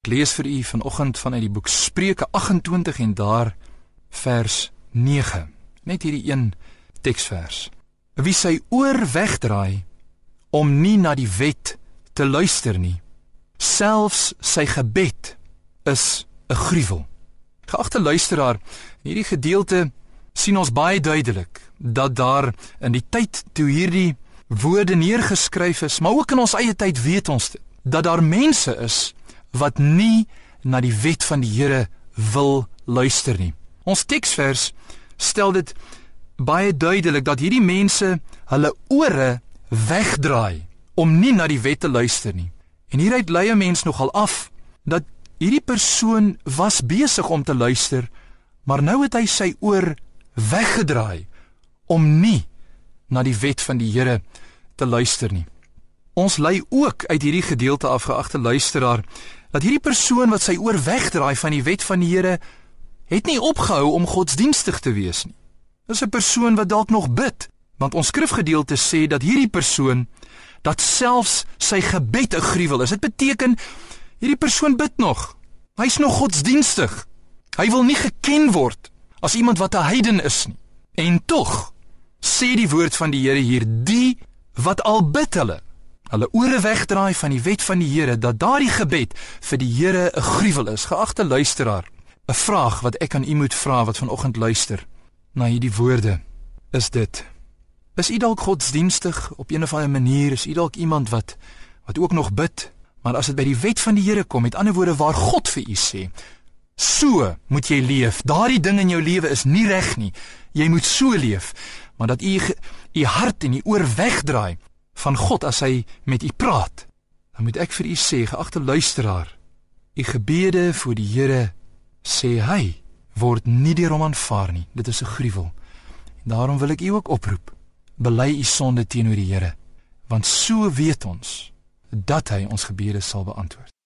Ek lees vir u vanoggend vanuit die boek Spreuke 28 en daar vers 9. Net hierdie een teksvers. Wie sy oor wegdraai om nie na die wet te luister nie, selfs sy gebed is 'n gruwel. Geagte luisteraar, in hierdie gedeelte sien ons baie duidelik dat daar in die tyd toe hierdie woorde neergeskryf is, maar ook in ons eie tyd weet ons dit, dat daar mense is wat nie na die wet van die Here wil luister nie. Ons teksvers stel dit baie duidelik dat hierdie mense hulle ore wegdraai om nie na die wet te luister nie. En hieruit lei 'n mens nogal af dat hierdie persoon was besig om te luister, maar nou het hy sy oor weggedraai om nie na die wet van die Here te luister nie. Ons lei ook uit hierdie gedeelte af geagte luisteraar dat hierdie persoon wat sy oor wegdraai van die wet van die Here het nie opgehou om godsdienstig te wees nie. Dis 'n persoon wat dalk nog bid, want ons skrifgedeelte sê dat hierdie persoon dat selfs sy gebed 'n gruwel is. Dit beteken hierdie persoon bid nog. Hy's nog godsdienstig. Hy wil nie geken word as iemand wat 'n heiden is nie. En tog sê die woord van die Here hier die wat al bid hulle hulle ore wegdraai van die wet van die Here dat daardie gebed vir die Here 'n gruwel is. Geagte luisteraar, 'n vraag wat ek aan u moet vra wat vanoggend luister na hierdie woorde is dit: Is u dalk godsdienstig op een of ander manier? Is u dalk iemand wat wat ook nog bid? Maar as dit by die wet van die Here kom, met ander woorde waar God vir u sê, so moet jy leef. Daardie ding in jou lewe is nie reg nie. Jy moet so leef, maar dat u u hart en u oor wegdraai van God as hy met u praat, dan moet ek vir u sê, geagte luisteraar, u gebede voor die Here sê hy word nie deur hom aanvaar nie. Dit is 'n gruwel. En daarom wil ek u ook oproep, bely u sonde teenoor die Here, want so weet ons dat hy ons gebede sal beantwoord.